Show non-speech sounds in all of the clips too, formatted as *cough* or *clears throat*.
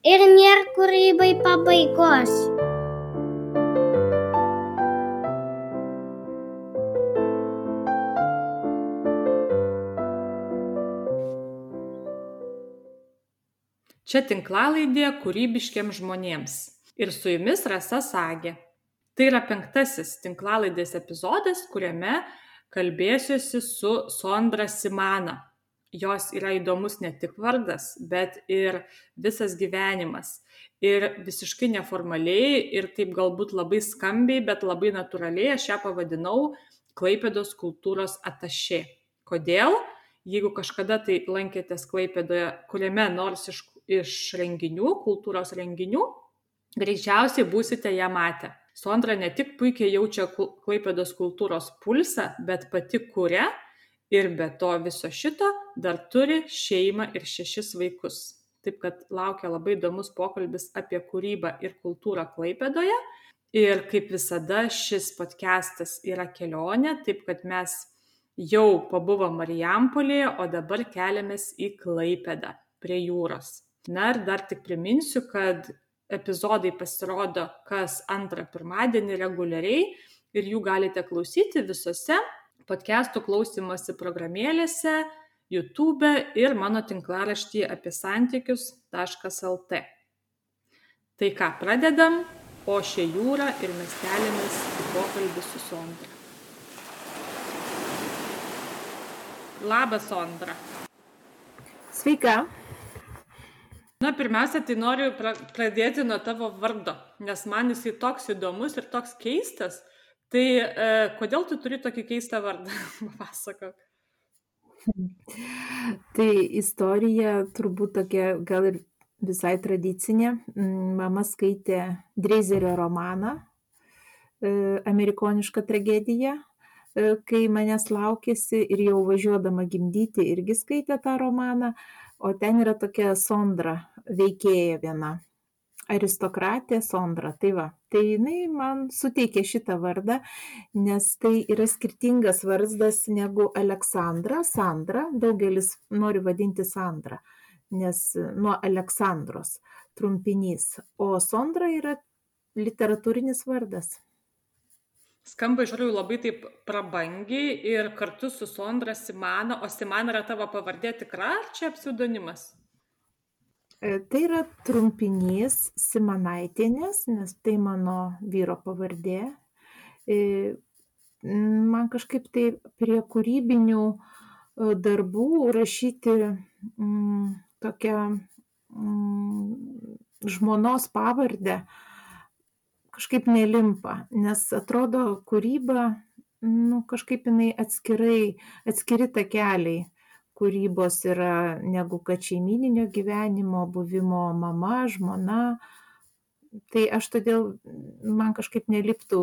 Ir nėra kūrybai pabaigos. Čia tinklalaidė kūrybiškiams žmonėms. Ir su jumis Rasa Sagė. Tai yra penktasis tinklalaidės epizodas, kuriame kalbėsiuosi su Sondra Simana. Jos yra įdomus ne tik vardas, bet ir visas gyvenimas. Ir visiškai neformaliai ir taip galbūt labai skambiai, bet labai natūraliai aš ją pavadinau Klaipėdos kultūros atašė. Kodėl? Jeigu kažkada tai lankėtės Klaipėdoje, kuriame nors iš iš renginių, kultūros renginių, greičiausiai būsite ją matę. Sondra ne tik puikiai jaučia Klaipėdos kultūros pulsą, bet pati kuria ir be to viso šito dar turi šeimą ir šešis vaikus. Taip kad laukia labai įdomus pokalbis apie kūrybą ir kultūrą Klaipėdoje. Ir kaip visada šis podcastas yra kelionė, taip kad mes jau pabuvom Marijampolėje, o dabar keliamės į Klaipėdą prie jūros. Na ir dar tik priminsiu, kad epizodai pasirodo kas antrą pirmadienį reguliariai ir jų galite klausyti visose podcastų klausimosi programėlėse, YouTube ir mano tinklaraštyje apie santykius.lt. Tai ką, pradedam, o šią jūrą ir mes keliamės į pokalbį su Sondra. Labas, Sondra. Sveika na pirmiausia tai noriu pra pradėti nuo tavo vardo nes man jisai toks įdomus ir toks keistas tai e, kodėl tu turi tokį keistą vardą *laughs* papasakok Tai istorija turbūt tokia gal ir visai tradicinė. Mm, mama skaitė Dreizerio romaną e, Amerikoniška tragedija, e, kai manęs laukėsi ir jau važiuodama gimdyti irgi skaitė tą romaną o ten yra tokia Sondra veikėja viena. Aristokratė Sondra. Tai va, tai jinai man suteikė šitą vardą, nes tai yra skirtingas vardas negu Aleksandra, Sandra. Daugelis nori vadinti Sandra, nes nuo Aleksandros trumpinys. O Sondra yra literatūrinis vardas. Skamba iš tikrųjų labai taip prabangiai ir kartu su Sondra Simana, o Simana yra tavo pavardė tikra ar čia pseudonimas? E, tai yra trumpinys Simanaitinės, nes tai mano vyro pavardė. E, man kažkaip tai prie kūrybinių e, darbų rašyti mm, tokią mm, žmonos pavardę kažkaip nelimpa, nes atrodo kūryba, nu, kažkaip jinai atskirai, atskiri takeliai kūrybos yra negu kad šeimininio gyvenimo, buvimo mama, žmona. Tai aš todėl man kažkaip neliptų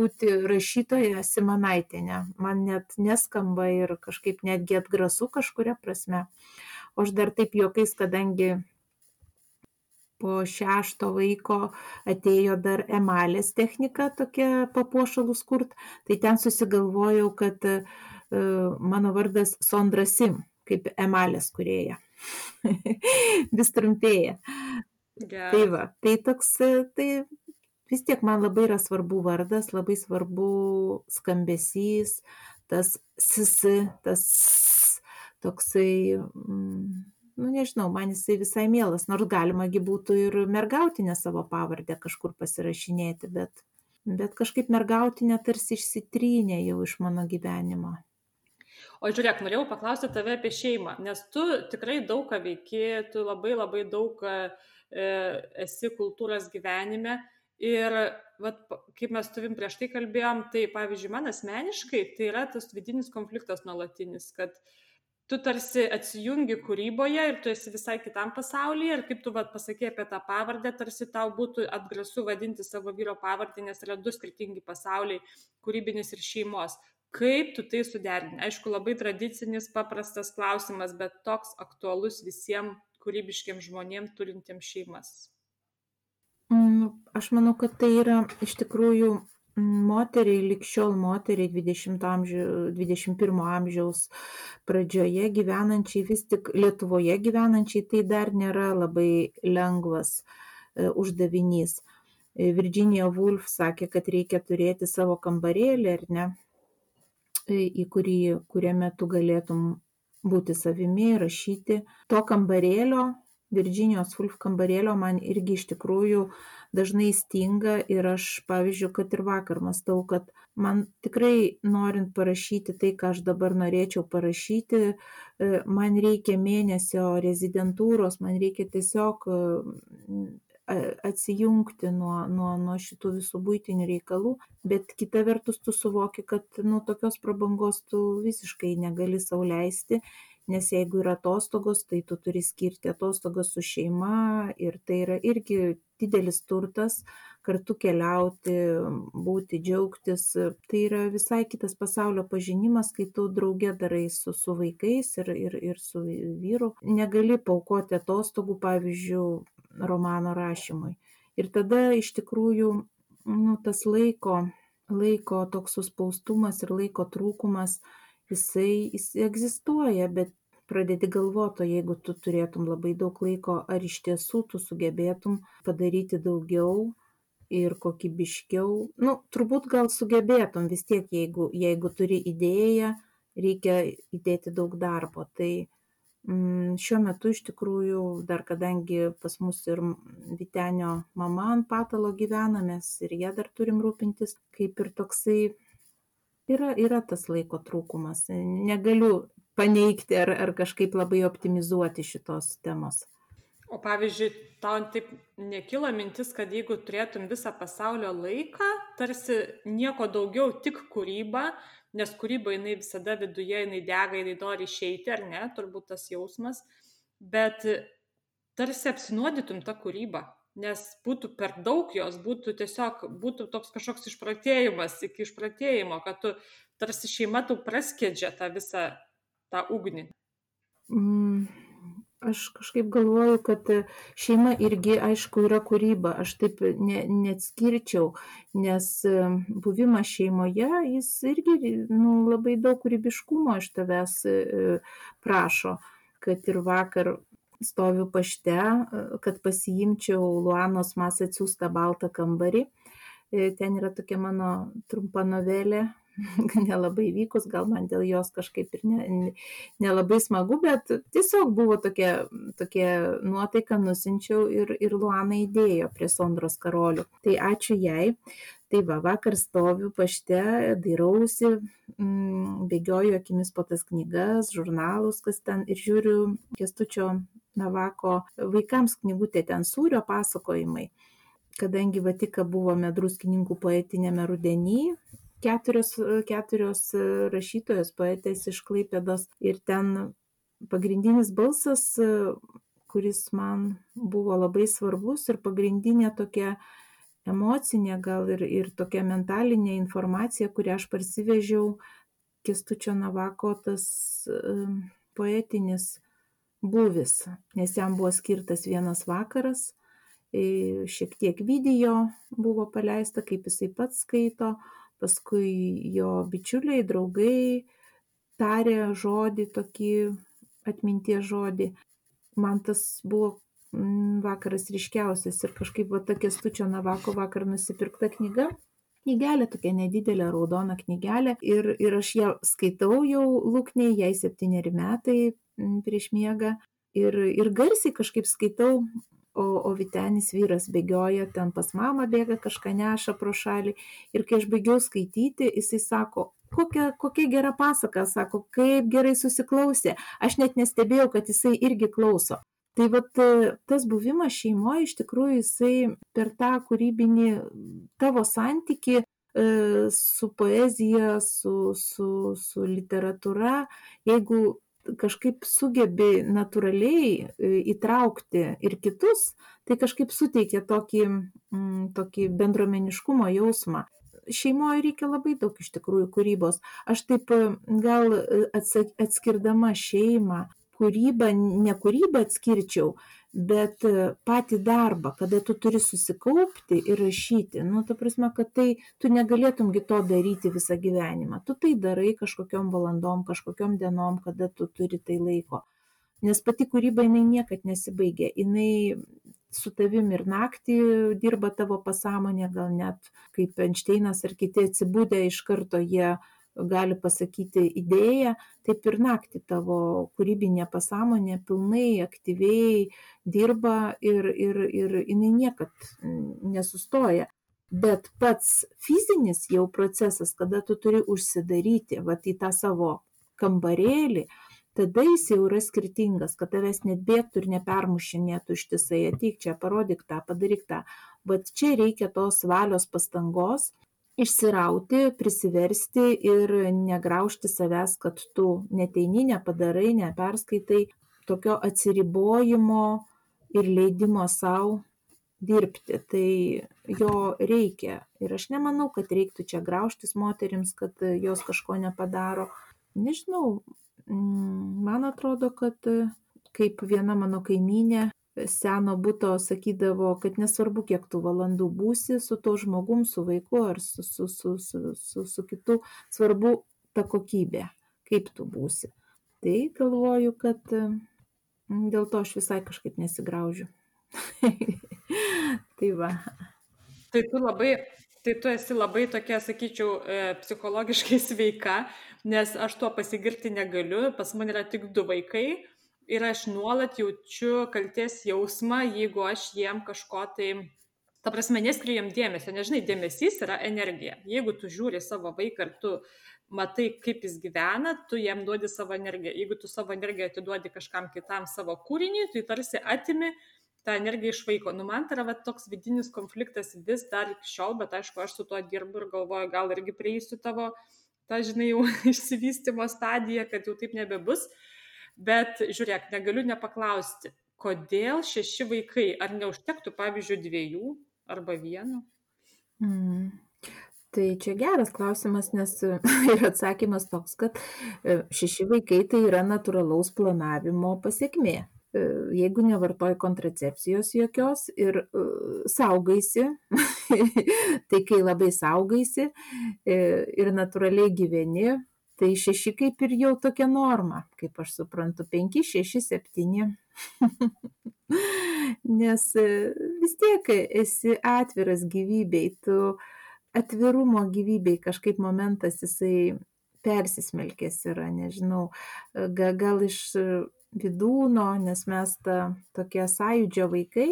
būti rašytoja Simanaitinė. Man net neskamba ir kažkaip netgi atgrasu kažkuria prasme. O aš dar taip juokais, kadangi po šešto vaiko atėjo dar emalės technika tokia papuošalus kurt, tai ten susigalvojau, kad e, mano vardas Sondra Sim, kaip emalės kurėja. *laughs* Vis trumpėja. Geras. Tai va, tai toks, e, tai vis tiek man labai yra svarbu vardas, labai svarbu skambesys, tas sisi, tas toksai... Mm, nu nežinau man jisai visai mielas nors galima gi būtų ir mergautinę savo pavardę kažkur pasirašinėti bet bet kažkaip mergautinė tarsi išsitrynė jau iš mano gyvenimo O žiūrėk, norėjau paklausti tave apie šeimą, nes tu tikrai daug ką veiki, tu labai labai daug e, esi kultūros gyvenime ir vat, kaip mes tuvim prieš tai kalbėjom, tai pavyzdžiui, man asmeniškai tai yra tas vidinis konfliktas nuolatinis, kad tu tarsi atsijungi kūryboje ir tu esi visai kitam pasaulyje ir kaip tu vat pasakei apie tą pavardę, tarsi tau būtų atgrasu vadinti savo vyro pavardę, nes yra du skirtingi pasauliai - kūrybinis ir šeimos. Kaip tu tai suderini? Aišku, labai tradicinis, paprastas klausimas, bet toks aktualus visiems kūrybiškiams žmonėms turintiems šeimas. Mm, aš manau, kad tai yra iš tikrųjų moteriai, likščiol moteriai 20 amžių, 21 amžiaus pradžioje gyvenančiai, vis tik Lietuvoje gyvenančiai, tai dar nėra labai lengvas e, uždavinys. Virginia Woolf sakė, kad reikia turėti savo kambarėlį, ar ne, į kurį, kuriame tu galėtum būti savimi, rašyti. To kambarėlio Virginijos Woolf kambarėlio man irgi iš tikrųjų dažnai stinga ir aš, pavyzdžiui, kad ir vakar mastau, kad man tikrai norint parašyti tai, ką aš dabar norėčiau parašyti, e, man reikia mėnesio rezidentūros, man reikia tiesiog e, atsijungti nuo, nuo, nuo šitų visų būtinių reikalų, bet kita vertus tu suvoki, kad nu, tokios prabangos tu visiškai negali sauliaisti nes jeigu yra atostogos, tai tu turi skirti atostogas su šeima ir tai yra irgi didelis turtas, kartu keliauti, būti, džiaugtis. Tai yra visai kitas pasaulio pažinimas, kai tu draugė darai su, su vaikais ir, ir, ir su vyru. Negali paukoti atostogų, pavyzdžiui, romano rašymui. Ir tada iš tikrųjų nu, tas laiko, laiko toks suspaustumas ir laiko trūkumas, jisai, jis egzistuoja, bet pradedi galvot o jeigu tu turėtum labai daug laiko ar iš tiesų tu sugebėtum padaryti daugiau ir kokybiškiau nu turbūt gal sugebėtum vis tiek jeigu jeigu turi idėją reikia įdėti daug darbo tai šiuo metu iš tikrųjų dar kadangi pas mus ir Vitenio mama ant patalo gyvena, mes ir ją dar turim rūpintis, kaip ir toksai yra, yra tas laiko trūkumas. Negaliu paneigti ar, ar kažkaip labai optimizuoti šitos temos. O pavyzdžiui, tau taip nekilo mintis, kad jeigu turėtum visą pasaulio laiką, tarsi nieko daugiau, tik kūryba, nes kūryba jinai visada viduje, jinai dega, jinai nori išeiti, ar ne, turbūt tas jausmas, bet tarsi apsinuodytum tą kūrybą, nes būtų per daug jos, būtų tiesiog, būtų toks kažkoks išpratėjimas iki išpratėjimo, kad tu tarsi šeima tau praskėdžia tą visą tą ugnį? Mm, aš kažkaip galvoju, kad šeima irgi, aišku, yra kūryba. Aš taip ne, neatskirčiau, nes buvimas šeimoje, jis irgi nu, labai daug kūrybiškumo iš tavęs e, prašo. Kad ir vakar stoviu pašte, kad pasiimčiau Luanos mas atsiųstą baltą kambarį. E, ten yra tokia mano trumpa novelė *laughs* nelabai vykus, gal man dėl jos kažkaip ir ne, nelabai smagu, bet tiesiog buvo tokia, tokia nuotaika, nusinčiau ir, ir Luana įdėjo prie Sondros karolių. Tai ačiū jai. Tai va, vakar stoviu pašte, dairausi, mm, bėgioju akimis po tas knygas, žurnalus, kas ten ir žiūriu Kestučio Navako vaikams knygutė ten sūrio pasakojimai kadangi Vatika buvome druskininkų poetinėme rudenyje, keturios, keturios rašytojos poetės iš Klaipėdos. Ir ten pagrindinis balsas, kuris man buvo labai svarbus ir pagrindinė tokia emocinė gal ir, ir tokia mentalinė informacija, kurią aš parsivežiau Kestučio Navako tas poetinis buvis, nes jam buvo skirtas vienas vakaras, šiek tiek video buvo paleista, kaip jisai pats skaito, paskui jo bičiuliai, draugai tarė žodį, tokį atminties žodį. Man tas buvo mm, vakaras ryškiausias ir kažkaip va tokia stučio Navako vakar nusipirkta knyga. Knygelė tokia nedidelė raudona knygelė ir, ir aš ją skaitau jau lūkniai, jai septyneri metai mm, prieš miegą ir, ir garsiai kažkaip skaitau o, o Vitenis vyras bėgioja, ten pas mamą bėga, kažką neša pro šalį. Ir kai aš baigiau skaityti, jisai sako, kokia, kokia gera pasaka, sako, kaip gerai susiklausė. Aš net nestebėjau, kad jisai irgi klauso. Tai vat tas buvimas šeimoje iš tikrųjų jisai per tą kūrybinį tavo santyki e, su poezija, su, su, su literatūra, jeigu kažkaip sugebi natūraliai e, įtraukti ir kitus, tai kažkaip suteikia tokį, mm, tokį bendromeniškumo jausmą. Šeimoje reikia labai daug iš tikrųjų kūrybos. Aš taip e, gal e, atskirdama šeimą, kūrybą, ne kūrybą atskirčiau, bet e, patį darbą, kada tu turi susikaupti ir rašyti, nu, ta prasme, kad tai tu negalėtumgi to daryti visą gyvenimą. Tu tai darai kažkokiam valandom, kažkokiam dienom, kada tu turi tai laiko. Nes pati kūryba jinai niekad nesibaigia. Jinai su tavim ir naktį dirba tavo pasąmonė, gal net kaip Einšteinas ar kiti atsibūdę iš karto jie gali pasakyti idėją, taip ir naktį tavo kūrybinė pasąmonė pilnai aktyviai dirba ir, ir, ir jinai niekad nesustoja. Bet pats fizinis jau procesas, kada tu turi užsidaryti vat, į tą savo kambarėlį, tada jis jau yra skirtingas, kad tavęs net bėgtų ir nepermušinėtų ištisai, ateik čia, parodyk tą, padaryk tą. Bet čia reikia tos valios pastangos išsirauti prisiversti ir negraužti savęs kad tu neateini nepadarai neperskaitai tokio atsiribojimo ir leidimo sau dirbti. Tai jo reikia. Ir aš nemanau kad reiktų čia graužtis moterims kad jos kažko nepadaro. Nežinau man atrodo kad kaip viena mano kaimynė seno buto sakydavo, kad nesvarbu, kiek tų valandų būsi su to žmogum, su vaiku ar su, su, su, su, su, su kitu, svarbu ta kokybė, kaip tu būsi. Tai galvoju, kad mm, dėl to aš visai kažkaip nesigraužiu. *laughs* tai va. Tai tu labai, tai tu esi labai tokia, sakyčiau, e, psichologiškai sveika, nes aš tuo pasigirti negaliu, pas mane yra tik du vaikai ir aš nuolat jaučiu kaltės jausmą, jeigu aš jiem kažko tai, ta prasme, neskiriu jiem dėmesio, nežinai, dėmesys yra energija. Jeigu tu žiūri savo vaiką ir tu matai, kaip jis gyvena, tu jam duodi savo energiją. Jeigu tu savo energiją atiduodi kažkam kitam savo kūrinį, tu tarsi atimi tą energiją iš vaiko. Nu, man tai yra va, toks vidinis konfliktas vis dar iki šiol, bet aišku, aš su tuo dirbu ir galvoju, gal irgi prieisiu tavo, tą, žinai, jau *laughs* išsivystimo stadiją, kad jau taip nebebus. Uh, Bet žiūrėk, negaliu nepaklausti, kodėl šeši vaikai, ar neužtektų, pavyzdžiui, dviejų arba vieno? Mm. Tai čia geras klausimas, nes *laughs* ir atsakymas toks, kad e, šeši vaikai tai yra natūralaus planavimo pasiekmė. E, jeigu nevartoji kontracepcijos jokios ir saugaisi, *laughs* tai kai labai saugaisi ir natūraliai gyveni, tai šeši kaip ir jau tokia norma, kaip aš suprantu, penki, šeši, septyni. *laughs* Nes e, vis tiek esi atviras gyvybei, tu atvirumo gyvybei kažkaip momentas jisai persismelkęs yra, nežinau, gal, gal iš vidūno, nes mes ta tokie sąjūdžio vaikai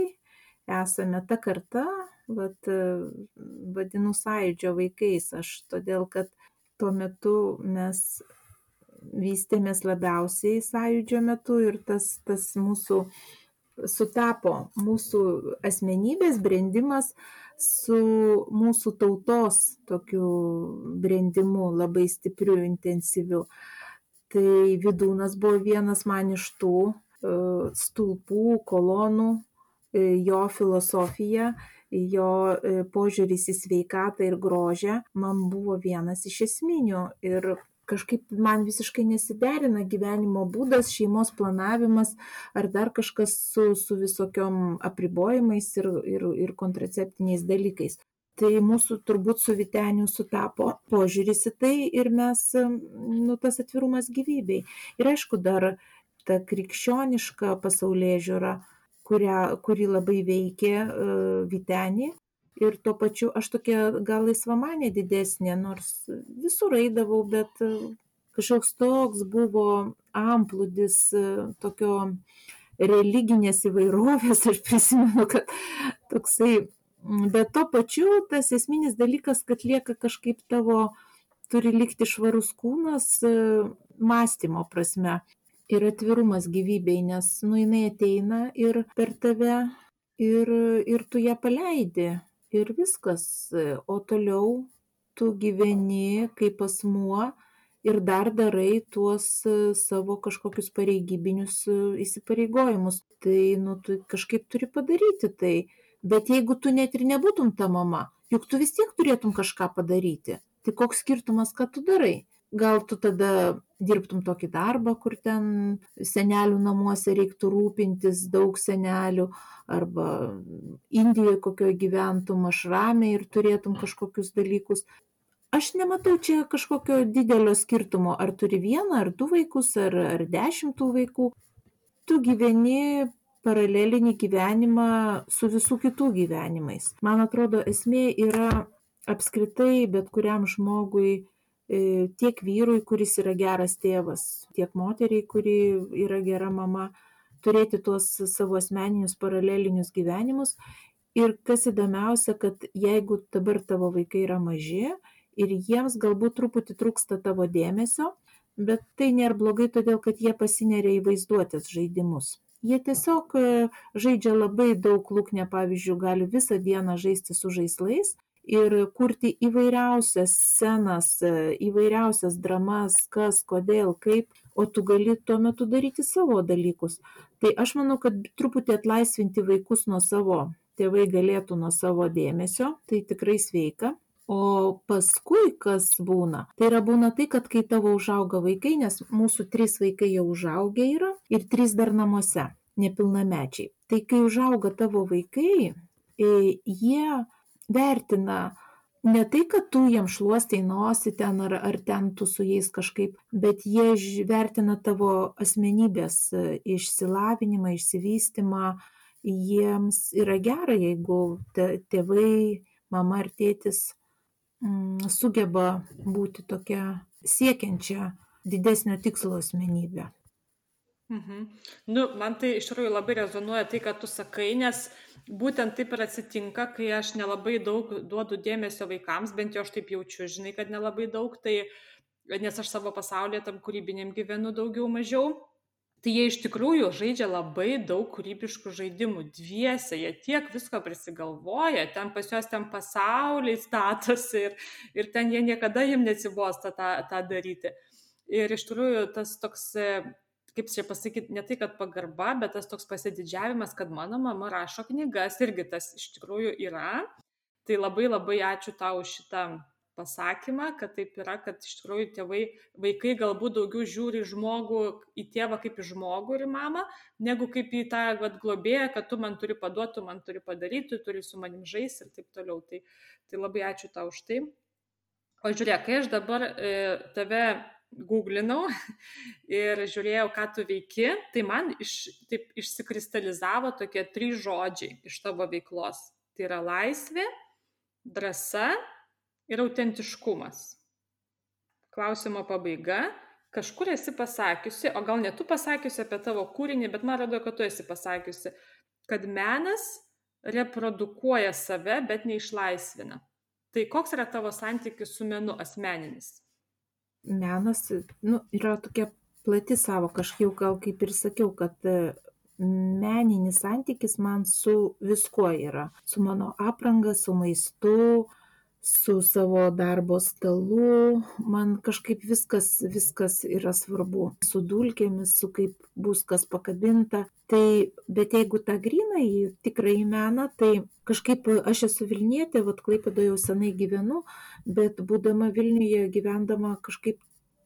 esame ta karta, vat, vadinu sąjūdžio vaikais aš, todėl kad tuo metu mes vystėmės labiausiai sąjūdžio metu ir tas, tas mūsų sutapo mūsų asmenybės brendimas su mūsų tautos tokiu brendimu labai stipriu, intensyviu. Tai vidūnas buvo vienas man iš tų e, stulpų, kolonų, e, jo filosofija jo e, požiūris į sveikatą ir grožę man buvo vienas iš esminių ir kažkaip man visiškai nesiderina gyvenimo būdas, šeimos planavimas ar dar kažkas su, su visokiom apribojimais ir, ir, ir kontraceptiniais dalykais. Tai mūsų turbūt su Viteniu sutapo požiūris į tai ir mes, nu, tas atvirumas gyvybei. Ir aišku, dar ta krikščioniška pasaulyje žiūra kurią, kuri labai veikė e, Vitenį. Ir tuo pačiu aš tokia gal laisvamanė didesnė, nors visur eidavau, bet e, kažkoks toks buvo amplūdis e, tokio religinės įvairovės, aš prisimenu, kad toksai, bet tuo pačiu tas esminis dalykas, kad lieka kažkaip tavo, turi likti švarus kūnas mąstymo prasme ir atvirumas gyvybei, nes nu jinai ateina ir per tave ir, ir tu ją paleidi ir viskas. O toliau tu gyveni kaip asmuo ir dar darai tuos savo kažkokius pareigybinius įsipareigojimus. Tai nu, tu kažkaip turi padaryti tai. Bet jeigu tu net ir nebūtum ta mama, juk tu vis tiek turėtum kažką padaryti. Tai koks skirtumas, ką tu darai? Gal tu tada dirbtum tokį darbą, kur ten senelių namuose reiktų rūpintis, daug senelių, arba Indijoje kokioje gyventum ašramė ir turėtum kažkokius dalykus. Aš nematau čia kažkokio didelio skirtumo, ar turi vieną, ar du vaikus, ar, ar dešimtų vaikų. Tu gyveni paralelinį gyvenimą su visų kitų gyvenimais. Man atrodo, esmė yra apskritai bet kuriam žmogui tiek vyrui, kuris yra geras tėvas, tiek moteriai, kuri yra gera mama, turėti tuos savo asmeninius paralelinius gyvenimus. Ir kas įdomiausia, kad jeigu dabar tavo vaikai yra maži ir jiems galbūt truputį trūksta tavo dėmesio, bet tai nėra blogai, todėl kad jie pasineria į vaizduotės žaidimus. Jie tiesiog e, žaidžia labai daug lūknė, pavyzdžiui, gali visą dieną žaisti su žaislais ir kurti įvairiausias scenas, e, įvairiausias dramas, kas, kodėl, kaip, o tu gali tuo metu daryti savo dalykus. Tai aš manau, kad truputį atlaisvinti vaikus nuo savo, tėvai galėtų nuo savo dėmesio, tai tikrai sveika. O paskui kas būna? Tai yra būna tai, kad kai tavo užauga vaikai, nes mūsų trys vaikai jau užaugę yra ir trys dar namuose, nepilnamečiai. Tai kai užauga tavo vaikai, e, jie vertina ne tai, kad tu jiem šluostai nosį ten ar, ar ten tu su jais kažkaip, bet jie vertina tavo asmenybės e, išsilavinimą, išsivystimą. Jiems yra gera, jeigu tėvai, mama ar tėtis Mm, sugeba būti tokia siekiančia didesnio tikslo asmenybė. Mhm. Nu, man tai iš tikrųjų labai rezonuoja tai, ką tu sakai, nes būtent taip ir atsitinka, kai aš nelabai daug duodu dėmesio vaikams, bent jau aš taip jaučiu, žinai, kad nelabai daug, tai nes aš savo pasaulyje tam kūrybiniam gyvenu daugiau mažiau tai jie iš tikrųjų žaidžia labai daug kūrybiškų žaidimų dviese jie tiek visko prisigalvoja ten pas juos ten pasauliai statosi ir ir ten jie niekada jiem neatsibosta tą tą daryti ir iš tikrųjų tas toks kaip čia pasakyt ne tai kad pagarba bet tas toks pasididžiavimas kad mano mama rašo knygas irgi tas iš tikrųjų yra tai labai labai ačiū tau šitą pasakymą, kad taip yra, kad iš tikrųjų tėvai, vaikai galbūt daugiau žiūri žmogų, į tėvą kaip į žmogų ir į mamą, negu kaip į tą vat, globėją, kad tu man turi paduoti, tu man turi padaryti, tu turi su manim žaisti ir taip toliau. Tai, tai labai ačiū tau už tai. O žiūrėk, kai aš dabar e, tave googlinau ir žiūrėjau, ką tu veiki, tai man iš, taip išsikristalizavo tokie trys žodžiai iš tavo veiklos. Tai yra laisvė, drąsa ir autentiškumas. Klausimo pabaiga. Kažkur esi pasakiusi, o gal ne tu pasakiusi apie tavo kūrinį, bet man atrodo, kad tu esi pasakiusi, kad menas reprodukuoja save, bet neišlaisvina. Tai koks yra tavo santykis su menu asmeninis? Menas nu, yra tokia plati savo, kažkaip gal kaip ir sakiau, kad e, meninis santykis man su viskuo yra. Su mano apranga, su maistu, su savo darbo stalu. Man kažkaip viskas viskas yra svarbu. Su dulkėmis su kaip bus kas pakabinta. Tai bet jeigu tą grynąjį tikrąjį meną tai kažkaip aš esu vilnietė vat klaipėdoj jau senai gyvenu bet būdama vilniuje gyvendama kažkaip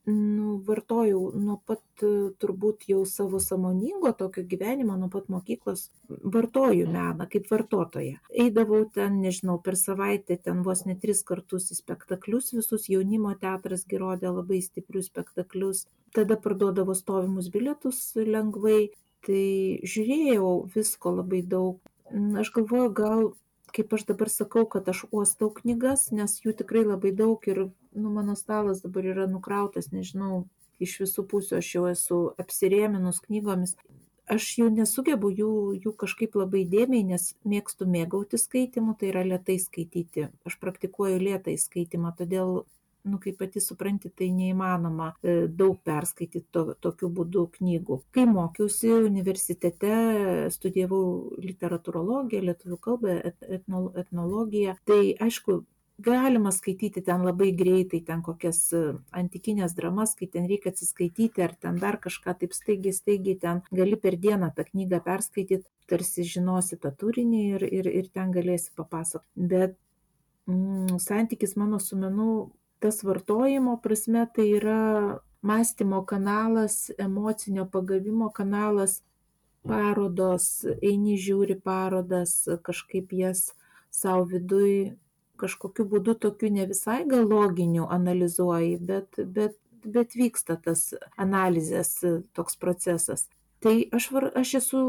nu vartojau nuo pat turbūt jau savo sąmoningo tokio gyvenimo nuo pat mokyklos vartoju meną kaip vartotoja eidavau ten nežinau per savaitę ten vos ne tris kartus į spektaklius visus jaunimo teatras gi rodė labai stiprius spektaklius. Tada parduodavo stovimus bilietus lengvai tai žiūrėjau visko labai daug. Aš galvoju gal kaip aš dabar sakau, kad aš uostau knygas, nes jų tikrai labai daug ir nu, mano stalas dabar yra nukrautas, nežinau, iš visų pusių aš jau esu apsirėminus knygomis. Aš jau nesugebu jų, jų kažkaip labai dėmiai, nes mėgstu mėgauti skaitimu, tai yra lietai skaityti. Aš praktikuoju lietai skaitimą, todėl nu kaip pati supranti tai neįmanoma e, daug perskaityt to, tokiu būdu knygų. Kai mokiausi universitete, studijavau literatūrologiją, lietuvių kalbą, etno, etnologiją, tai aišku, galima skaityti ten labai greitai, ten kokias e, antikinės dramas, kai ten reikia atsiskaityti ar ten dar kažką taip staigiai, staigiai ten gali per dieną tą knygą perskaityti, tarsi žinosi tą turinį ir, ir, ir ten galėsi papasakoti. Bet mm, santykis mano su menu tas vartojimo prasme tai yra mąstymo kanalas, emocinio pagavimo kanalas, parodos, eini žiūri parodas, kažkaip jas savo vidui kažkokiu būdu tokiu ne visai gal loginiu analizuoji, bet, bet, bet vyksta tas analizės toks procesas. Tai aš, var, aš esu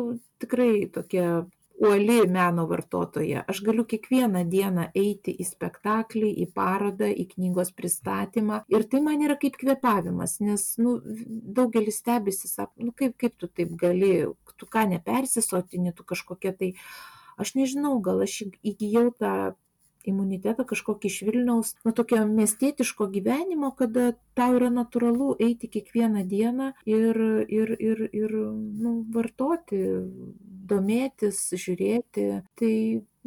tikrai tokia uoli meno vartotoja. Aš galiu kiekvieną dieną eiti į spektaklį, į parodą, į knygos pristatymą. Ir tai man yra kaip kvepavimas, nes nu, daugelis stebisi, sako, nu, kaip, kaip tu taip gali, tu ką nepersisotini, tu kažkokia tai, aš nežinau, gal aš įgyjau tą imunitetą kažkokį iš Vilniaus, nu, tokio miestietiško gyvenimo, kada tau yra natūralu eiti kiekvieną dieną ir, ir, ir, ir nu, vartoti, domėtis, žiūrėti. Tai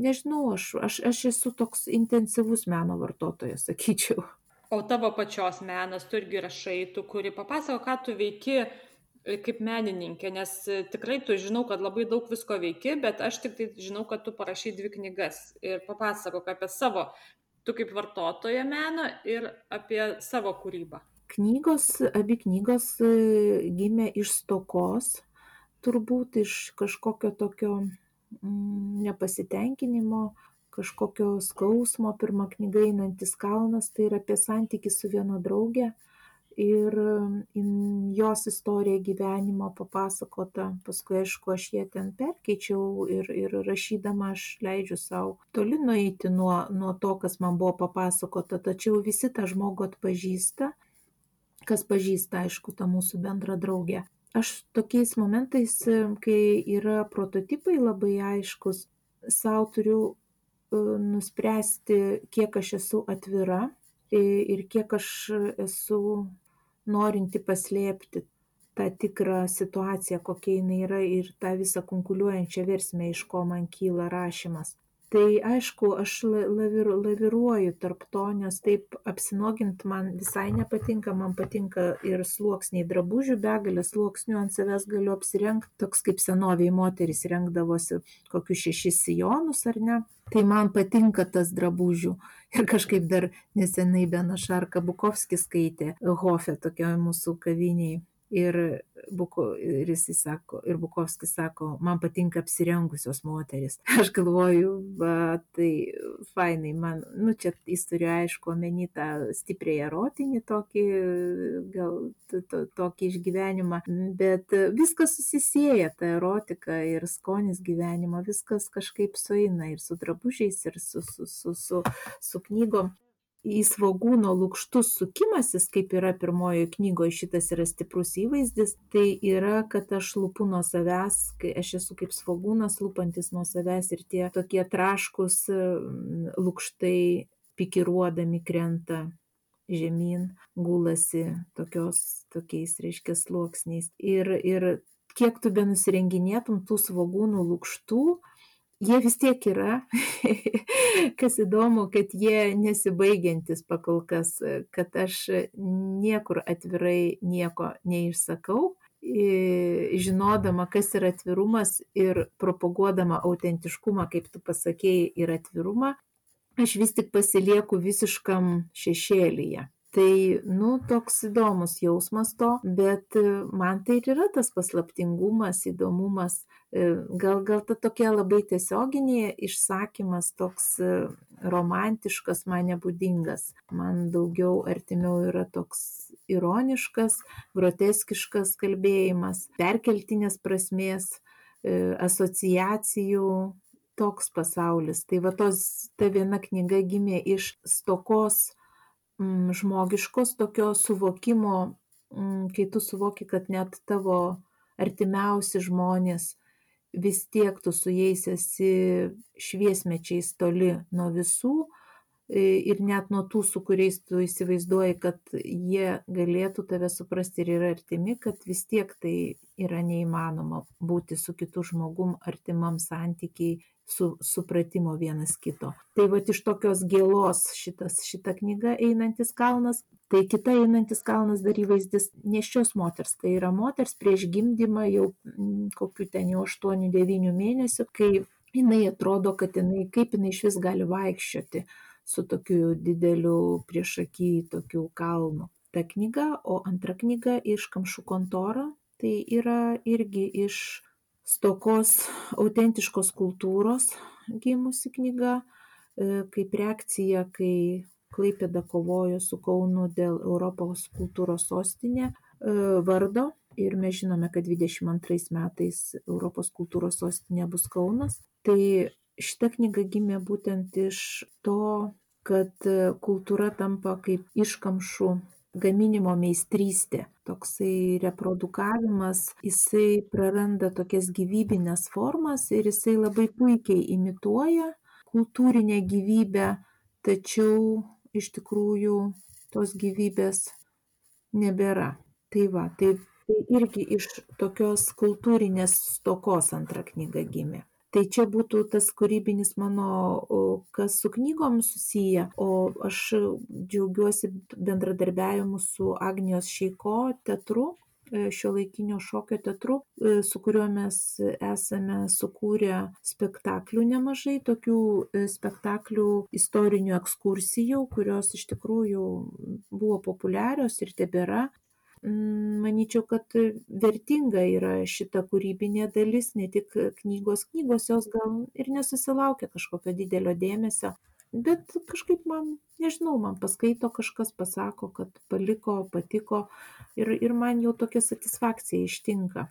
nežinau, aš, aš, aš esu toks intensyvus meno vartotojas, sakyčiau. O tavo pačios menas, tu irgi rašai, tu kuri papasako, ką tu veiki kaip menininkė, nes e, tikrai tu žinau, kad labai daug visko veiki, bet aš tik tai žinau, kad tu parašai dvi knygas ir papasakok apie savo, tu kaip vartotoja meno ir apie savo kūrybą. Knygos, abi knygos e, gimė iš stokos, turbūt iš kažkokio tokio mm, nepasitenkinimo, kažkokio skausmo. Pirma knyga einantis kalnas, tai yra apie santykių su viena draugė ir jos istorija gyvenimo papasakota. Paskui aišku aš ją ten perkeičiau ir ir rašydama aš leidžiu sau toli nueiti nuo nuo to kas man buvo papasakota. Tačiau visi tą žmogų atpažįsta kas pažįsta aišku tą mūsų bendrą draugę. Aš tokiais momentais kai yra prototipai labai aiškus sau turiu e, nuspręsti kiek aš esu atvira ir kiek aš esu norinti paslėpti tą tikrą situaciją, kokia jinai yra ir tą visą konkuliuojančią versmę, iš ko man kyla rašymas. Tai aišku, aš lavir, laviruoju tarp to, nes taip apsinogint man visai nepatinka, man patinka ir sluoksniai drabužių, begalę sluoksnių ant savęs galiu apsirengti, toks kaip senoviai moteris rengdavosi kokius šešis sijonus ar ne. Tai man patinka tas drabužių *laughs* ir kažkaip dar nesenai Benašarka Bukovskis skaitė Hofe tokioje mūsų kaviniai Ir, Buko, ir sako, ir Bukovskis sako, man patinka apsirengusios moteris. *laughs* Aš galvoju, va, tai fainai, man, nu čia jis turi aišku omeny tą stipriai erotinį tokį, gal to, to, tokį išgyvenimą, bet viskas susisėja, ta erotika ir skonis gyvenimo, viskas kažkaip sueina ir su drabužiais, ir su, su, su, su, su knygom į svogūno lukštus sukimasis, kaip yra pirmojoje knygoje, šitas yra stiprus įvaizdis, tai yra, kad aš lupu nuo savęs, kai aš esu kaip svogūnas lupantis nuo savęs ir tie tokie traškus lukštai pikiruodami krenta žemyn, gulasi tokios, tokiais, reiškia, sluoksniais. Ir, ir kiek tu benusirenginėtum tų svogūnų lukštų, jie vis tiek yra. *laughs* Kas įdomu, kad jie nesibaigiantis pakol kas, kad aš niekur atvirai nieko neišsakau, žinodama, kas yra atvirumas ir propaguodama autentiškumą, kaip tu pasakėjai, ir atvirumą, aš vis tik pasilieku visiškam šešėlyje. Tai, nu, toks įdomus jausmas to, bet man tai ir yra tas paslaptingumas, įdomumas, E, gal, gal ta tokia labai tiesioginė išsakymas, toks e, romantiškas, man nebūdingas. Man daugiau artimiau yra toks ironiškas, groteskiškas kalbėjimas, perkeltinės prasmės, e, asociacijų toks pasaulis. Tai va tos, ta viena knyga gimė iš stokos žmogiškos tokio suvokimo, m, kai tu suvoki, kad net tavo artimiausi žmonės vis tiek tu su jais esi šviesmečiais toli nuo visų ir net nuo tų, su kuriais tu įsivaizduoji, kad jie galėtų tave suprasti ir yra artimi, kad vis tiek tai yra neįmanoma būti su kitu žmogum artimam santykiai su supratimo vienas kito. Tai va iš tokios gėlos šitas, šita knyga einantis kalnas, tai kita einantis kalnas dar įvaizdis nešios moters. Tai yra moters prieš gimdymą jau mm, kokiu ten jau 8-9 mėnesių, kai jinai atrodo, kad jinai, kaip jinai iš vis gali vaikščioti su tokiu dideliu priešaky tokiu kalnu. Ta knyga, o antra knyga iš Kamšų kontoro, tai yra irgi iš stokos autentiškos kultūros gimusi knyga, kaip reakcija, kai Klaipėda kovojo su Kaunu dėl Europos kultūros sostinė vardo ir mes žinome, kad 22 metais Europos kultūros sostinė bus Kaunas. Tai šita knyga gimė būtent iš to, kad kultūra tampa kaip iškamšų gaminimo meistrystė. Toksai reprodukavimas, jisai praranda tokias gyvybinės formas ir jisai labai puikiai imituoja kultūrinę gyvybę, tačiau iš tikrųjų tos gyvybės nebėra. Tai va, tai, tai irgi iš tokios kultūrinės stokos antra knyga gimė. Tai čia būtų tas kūrybinis mano, kas su knygom susiję, o aš džiaugiuosi bendradarbiavimu su Agnijos Šeiko teatru, šio laikinio šokio teatru, su kuriuo mes esame sukūrę spektaklių nemažai, tokių spektaklių istorinių ekskursijų, kurios iš tikrųjų buvo populiarios ir tebėra. Manyčiau, kad vertinga yra šita kūrybinė dalis, ne tik knygos. Knygos jos gal ir nesusilaukia kažkokio didelio dėmesio, bet kažkaip man, nežinau, man paskaito kažkas, pasako, kad paliko, patiko ir, ir man jau tokia satisfakcija ištinka.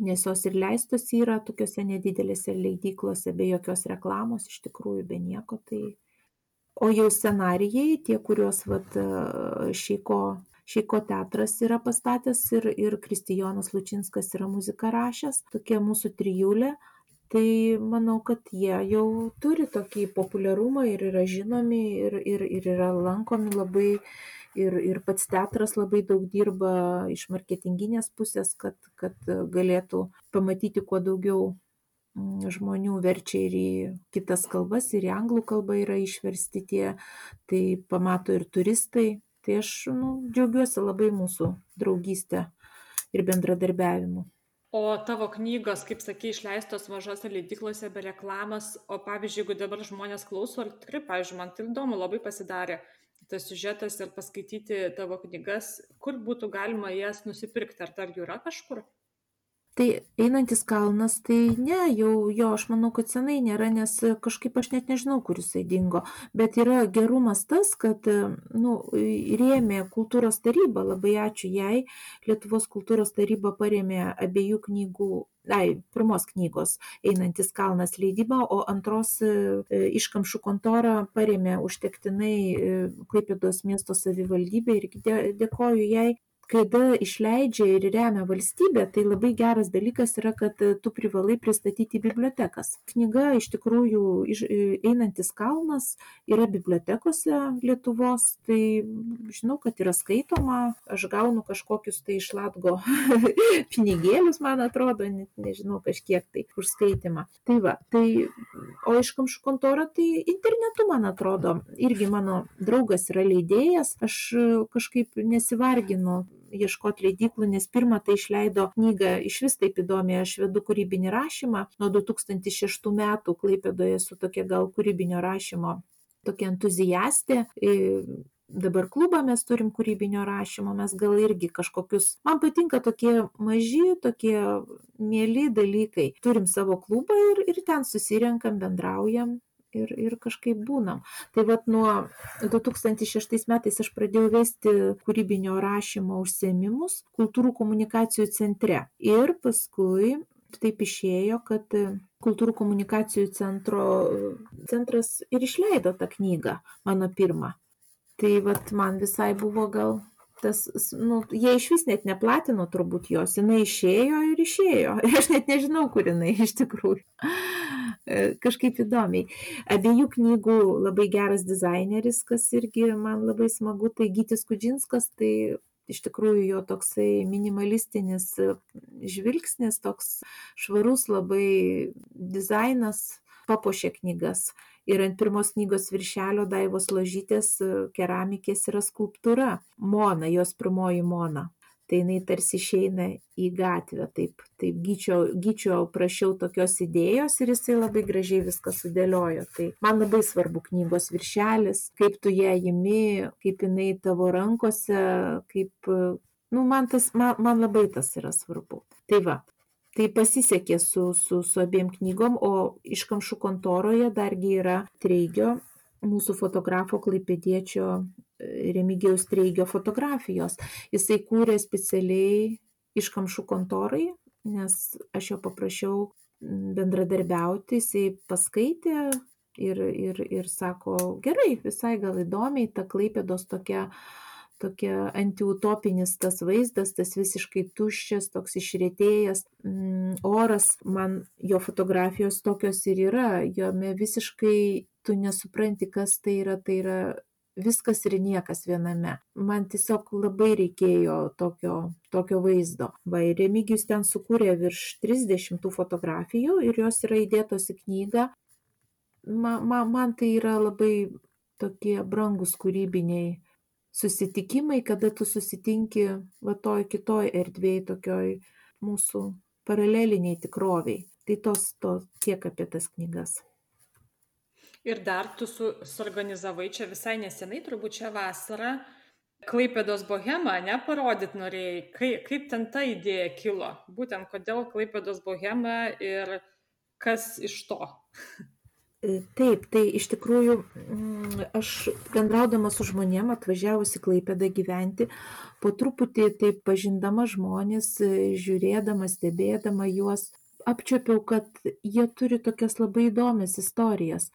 Nes jos ir leistos yra tokiuose nedidelėse leidyklose, be jokios reklamos, iš tikrųjų, be nieko. Tai... O jau scenarijai, tie, kuriuos vat, Šeiko Šeiko teatras yra pastatęs ir, ir Kristijonas Lučinskas yra muziką rašęs, tokia mūsų trijulė. Tai manau, kad jie jau turi tokį populiarumą ir yra žinomi ir, ir, ir yra lankomi labai ir, ir pats teatras labai daug dirba iš marketinginės pusės, kad, kad galėtų pamatyti kuo daugiau žmonių verčia ir į kitas kalbas, ir į anglų kalbą yra išversti tie, tai pamato ir turistai, Tai aš nu, džiaugiuosi labai mūsų draugystę ir bendradarbiavimu. O tavo knygos, kaip sakai, išleistos mažose leidiklose be reklamas, o pavyzdžiui, jeigu dabar žmonės klauso, ar tikrai, pavyzdžiui, man tai įdomu, labai pasidarė tas siužetas ir paskaityti tavo knygas, kur būtų galima jas nusipirkti, ar dar jų yra kažkur? Tai einantis kalnas, tai ne, jau jo, aš manau, kad senai nėra, nes kažkaip aš net nežinau, kur jisai dingo. Bet yra gerumas tas, kad, nu, rėmė kultūros taryba, labai ačiū jai, Lietuvos kultūros taryba parėmė abiejų knygų ai, pirmos knygos Einantis kalnas leidybą, o antros iškamšų kontorą parėmė užtektinai Klaipėdos miesto savivaldybė. Ir dėkoju jai kada išleidžia ir remia valstybė, tai labai geras dalykas yra, kad tu privalai pristatyti bibliotekas. Knyga iš tikrųjų iš, einantis kalnas yra bibliotekose Lietuvos, tai žinau, kad yra skaitoma, aš gaunu kažkokius tai iš Latgo *laughs* pinigėlius, man atrodo, net nežinau, kažkiek tai už skaitimą. Tai va, tai, o iš kamšų kontorą, tai internetu, man atrodo, irgi mano draugas yra leidėjas, aš kažkaip nesivarginu ieškot leidyklų, nes pirmą tai išleido knygą iš vis taip įdomiai, aš vedu kūrybinį rašymą. Nuo 2006 metų Klaipėdoje esu tokia gal kūrybinio rašymo, tokia entuziastė. Dabar klubą mes turim kūrybinio rašymo, mes gal irgi kažkokius, man patinka tokie maži, tokie mėly dalykai. Turim savo klubą ir, ir ten susirenkam, bendraujam, ir, ir kažkaip būnam. Tai vad nuo 2006 metais aš pradėjau vesti kūrybinio rašymo užsiemimus kultūrų komunikacijų centre. Ir paskui taip išėjo, kad kultūrų komunikacijų centro, centras ir išleido tą knygą, mano pirmą. Tai vad man visai buvo gal tas, nu, jie iš vis net neplatino turbūt jos, jinai išėjo ir išėjo. *laughs* Aš net nežinau, kur jinai iš tikrųjų. E, kažkaip įdomiai. Abiejų knygų labai geras dizaineris, kas irgi man labai smagu, tai Gytis Kudžinskas, tai iš tikrųjų jo toksai minimalistinis žvilgsnis, toks švarus labai dizainas papuošė knygas. Ir ant pirmos knygos viršelio Daivos ložytės keramikės yra skulptūra. Mona, jos pirmoji Mona. tai jinai tarsi išeina į gatvę. Taip, taip gyčio, gyčio prašiau tokios idėjos ir jisai labai gražiai viską sudėliojo. Tai man labai svarbu knygos viršelis, kaip tu ją įimi, kaip jinai tavo rankose, kaip, nu, man, tas, man, man labai tas yra svarbu. Tai va, Tai pasisekė su, su, su abiem knygom, o iš kamšų kontoroje dargi yra Treigio, mūsų fotografo klaipėdiečio Remigijaus Treigio fotografijos. Jisai kūrė specialiai iš kamšų kontorai, nes aš jo paprašiau bendradarbiauti, jisai paskaitė ir, ir, ir sako, gerai, visai gal įdomiai, ta klaipėdos tokia tokia antiutopinis tas vaizdas, tas visiškai tuščias, toks išrėtėjęs mm, oras, man jo fotografijos tokios ir yra, jome visiškai tu nesupranti, kas tai yra, tai yra viskas ir niekas viename. Man tiesiog labai reikėjo tokio, tokio vaizdo. Va, ir Remigijus ten sukūrė virš 30 fotografijų ir jos yra įdėtos į knygą. Man, man, man tai yra labai tokie brangus kūrybiniai susitikimai, kada tu susitinki va toj kitoj erdvėj, tokioj mūsų paraleliniai tikroviai. Tai tos, to tiek apie tas knygas. Ir dar tu su, suorganizavai čia visai nesenai, turbūt čia vasarą, Klaipėdos bohemą, ne, parodyt norėjai, kaip, kaip ten ta idėja kilo, būtent kodėl Klaipėdos bohema ir kas iš to. *laughs* Taip, tai iš tikrųjų mm, aš bendraudama su žmonėm atvažiavusi Klaipėdą gyventi, po truputį taip pažindama žmonės, žiūrėdama, stebėdama juos, apčiopiau, kad jie turi tokias labai įdomias istorijas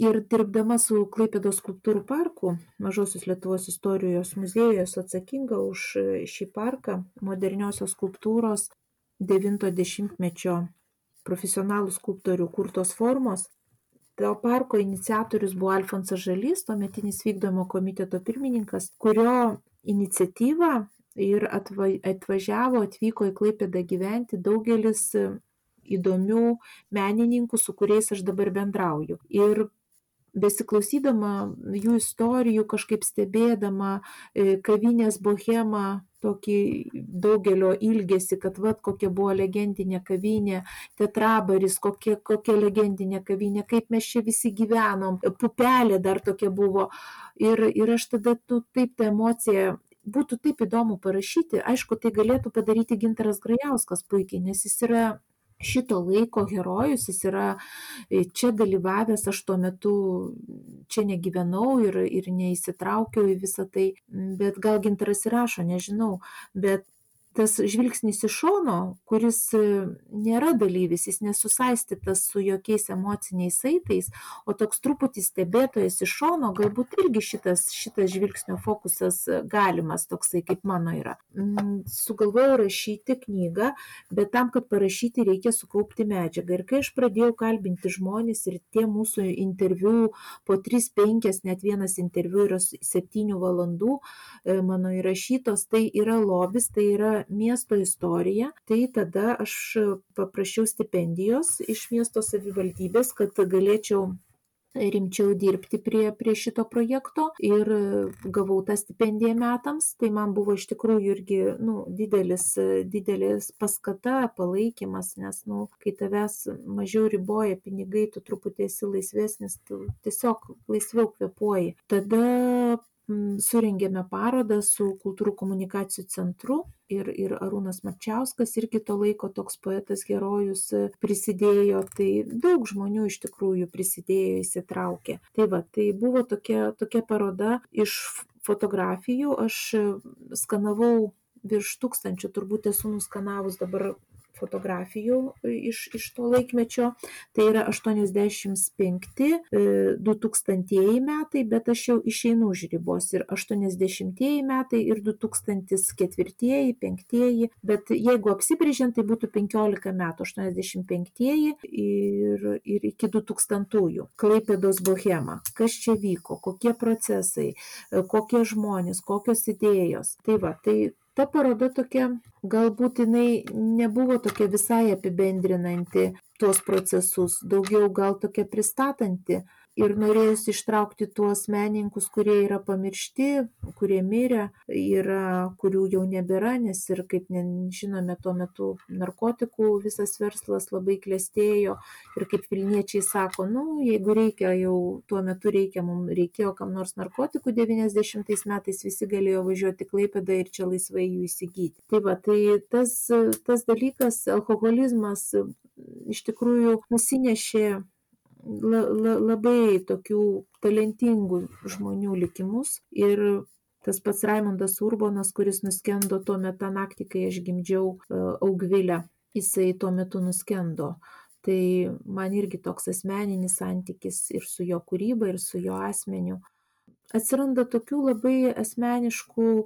ir dirbdama su klaipėdos skulptūrų parku mažosios lietuvos istorijos muziejuje atsakinga už šį parką moderniosios skulptūros devinto dešimtmečio profesionalų skulptorių kurtos formos. To parko iniciatorius buvo Alfonsas Žalys, tuometinis vykdomo komiteto pirmininkas, kurio iniciatyva ir atvažiavo, atvyko į Klaipėdą gyventi daugelis įdomių menininkų, su kuriais aš dabar bendrauju. Ir besiklausydama jų istorijų, kažkaip stebėdama e, kavinės bohemą, tokį daugelio ilgesi, kad vad kokia buvo legendinė kavinė, tetrabaris, kokia, kokia legendinė kavinė, kaip mes čia visi gyvenom, pupelė dar tokia buvo. Ir, ir aš tada, tu taip tą emociją būtų taip įdomu parašyti, aišku, tai galėtų padaryti Gintaras Grajauskas puikiai, nes jis yra šito laiko herojus, jis yra e, čia dalyvavęs, aš tuo metu čia negyvenau ir, ir neįsitraukiau į visą tai, bet gal gintaras įrašo, nežinau, bet tas žvilgsnis iš šono, kuris e, nėra dalyvis, jis nesusaistytas su jokiais emociniais saitais, o toks truputį stebėtojas iš šono, galbūt irgi šitas, šitas žvilgsnio fokusas galimas, toksai kaip mano yra. Mm, sugalvojau rašyti knygą, bet tam, kad parašyti, reikia sukaupti medžiagą. Ir kai aš pradėjau kalbinti žmonės ir tie mūsų interviu po 3-5, net vienas interviu yra 7 valandų e, mano įrašytos, tai yra lobis, tai yra miesto istoriją tai tada aš paprašiau stipendijos iš miesto savivaldybės kad galėčiau rimčiau dirbti prie, prie šito projekto ir gavau tą stipendiją metams, tai man buvo iš tikrųjų irgi nu, didelis, didelis paskata, palaikymas, nes nu, kai tavęs mažiau riboja pinigai, tu truputį esi laisvesnis, tu tiesiog laisviau kvepuoji. Tada surengėme parodą su kultūrų komunikacijų centru ir, ir Arūnas Marčiauskas irgi to laiko toks poetas herojus prisidėjo, tai daug žmonių iš tikrųjų prisidėjo, įsitraukė. Tai va, tai buvo tokia, tokia paroda iš fotografijų, aš skanavau virš tūkstančių, turbūt esu nuskanavus dabar fotografijų iš, iš to laikmečio, tai yra 85, 2000 e, metai, bet aš jau išeinu už ribos ir 80 metai ir 2004, 5, bet jeigu apsibrėžiant, tai būtų 15 metų, 85 ir, ir iki 2000-ųjų. Klaipėdos bohema, kas čia vyko, kokie procesai, kokie žmonės, kokios idėjos. Tai va, tai ta paroda tokia galbūt jinai nebuvo tokia visai apibendrinanti tuos procesus daugiau gal tokia pristatanti ir norėjusi ištraukti tuos menininkus, kurie yra pamiršti, kurie mirė, yra, kurių jau nebėra, nes ir, kaip žinome, tuo metu narkotikų visas verslas labai klestėjo ir kaip Vilniečiai sako, nu, jeigu reikia, jau tuo metu reikia, mums reikėjo kam nors narkotikų 90 metais, visi galėjo važiuoti Klaipėdą ir čia laisvai jų įsigyti. Tai va, tai tas, tas dalykas, alkoholizmas iš tikrųjų nusinešė la, la, labai tokių talentingų žmonių likimus ir tas pats Raimondas Urbonas, kuris nuskendo tuo metu naktį, kai aš gimdžiau e, Augvilę, jisai tuo metu nuskendo. Tai man irgi toks asmeninis santykis ir su jo kūryba, ir su jo asmeniu. Atsiranda tokių labai asmeniškų e,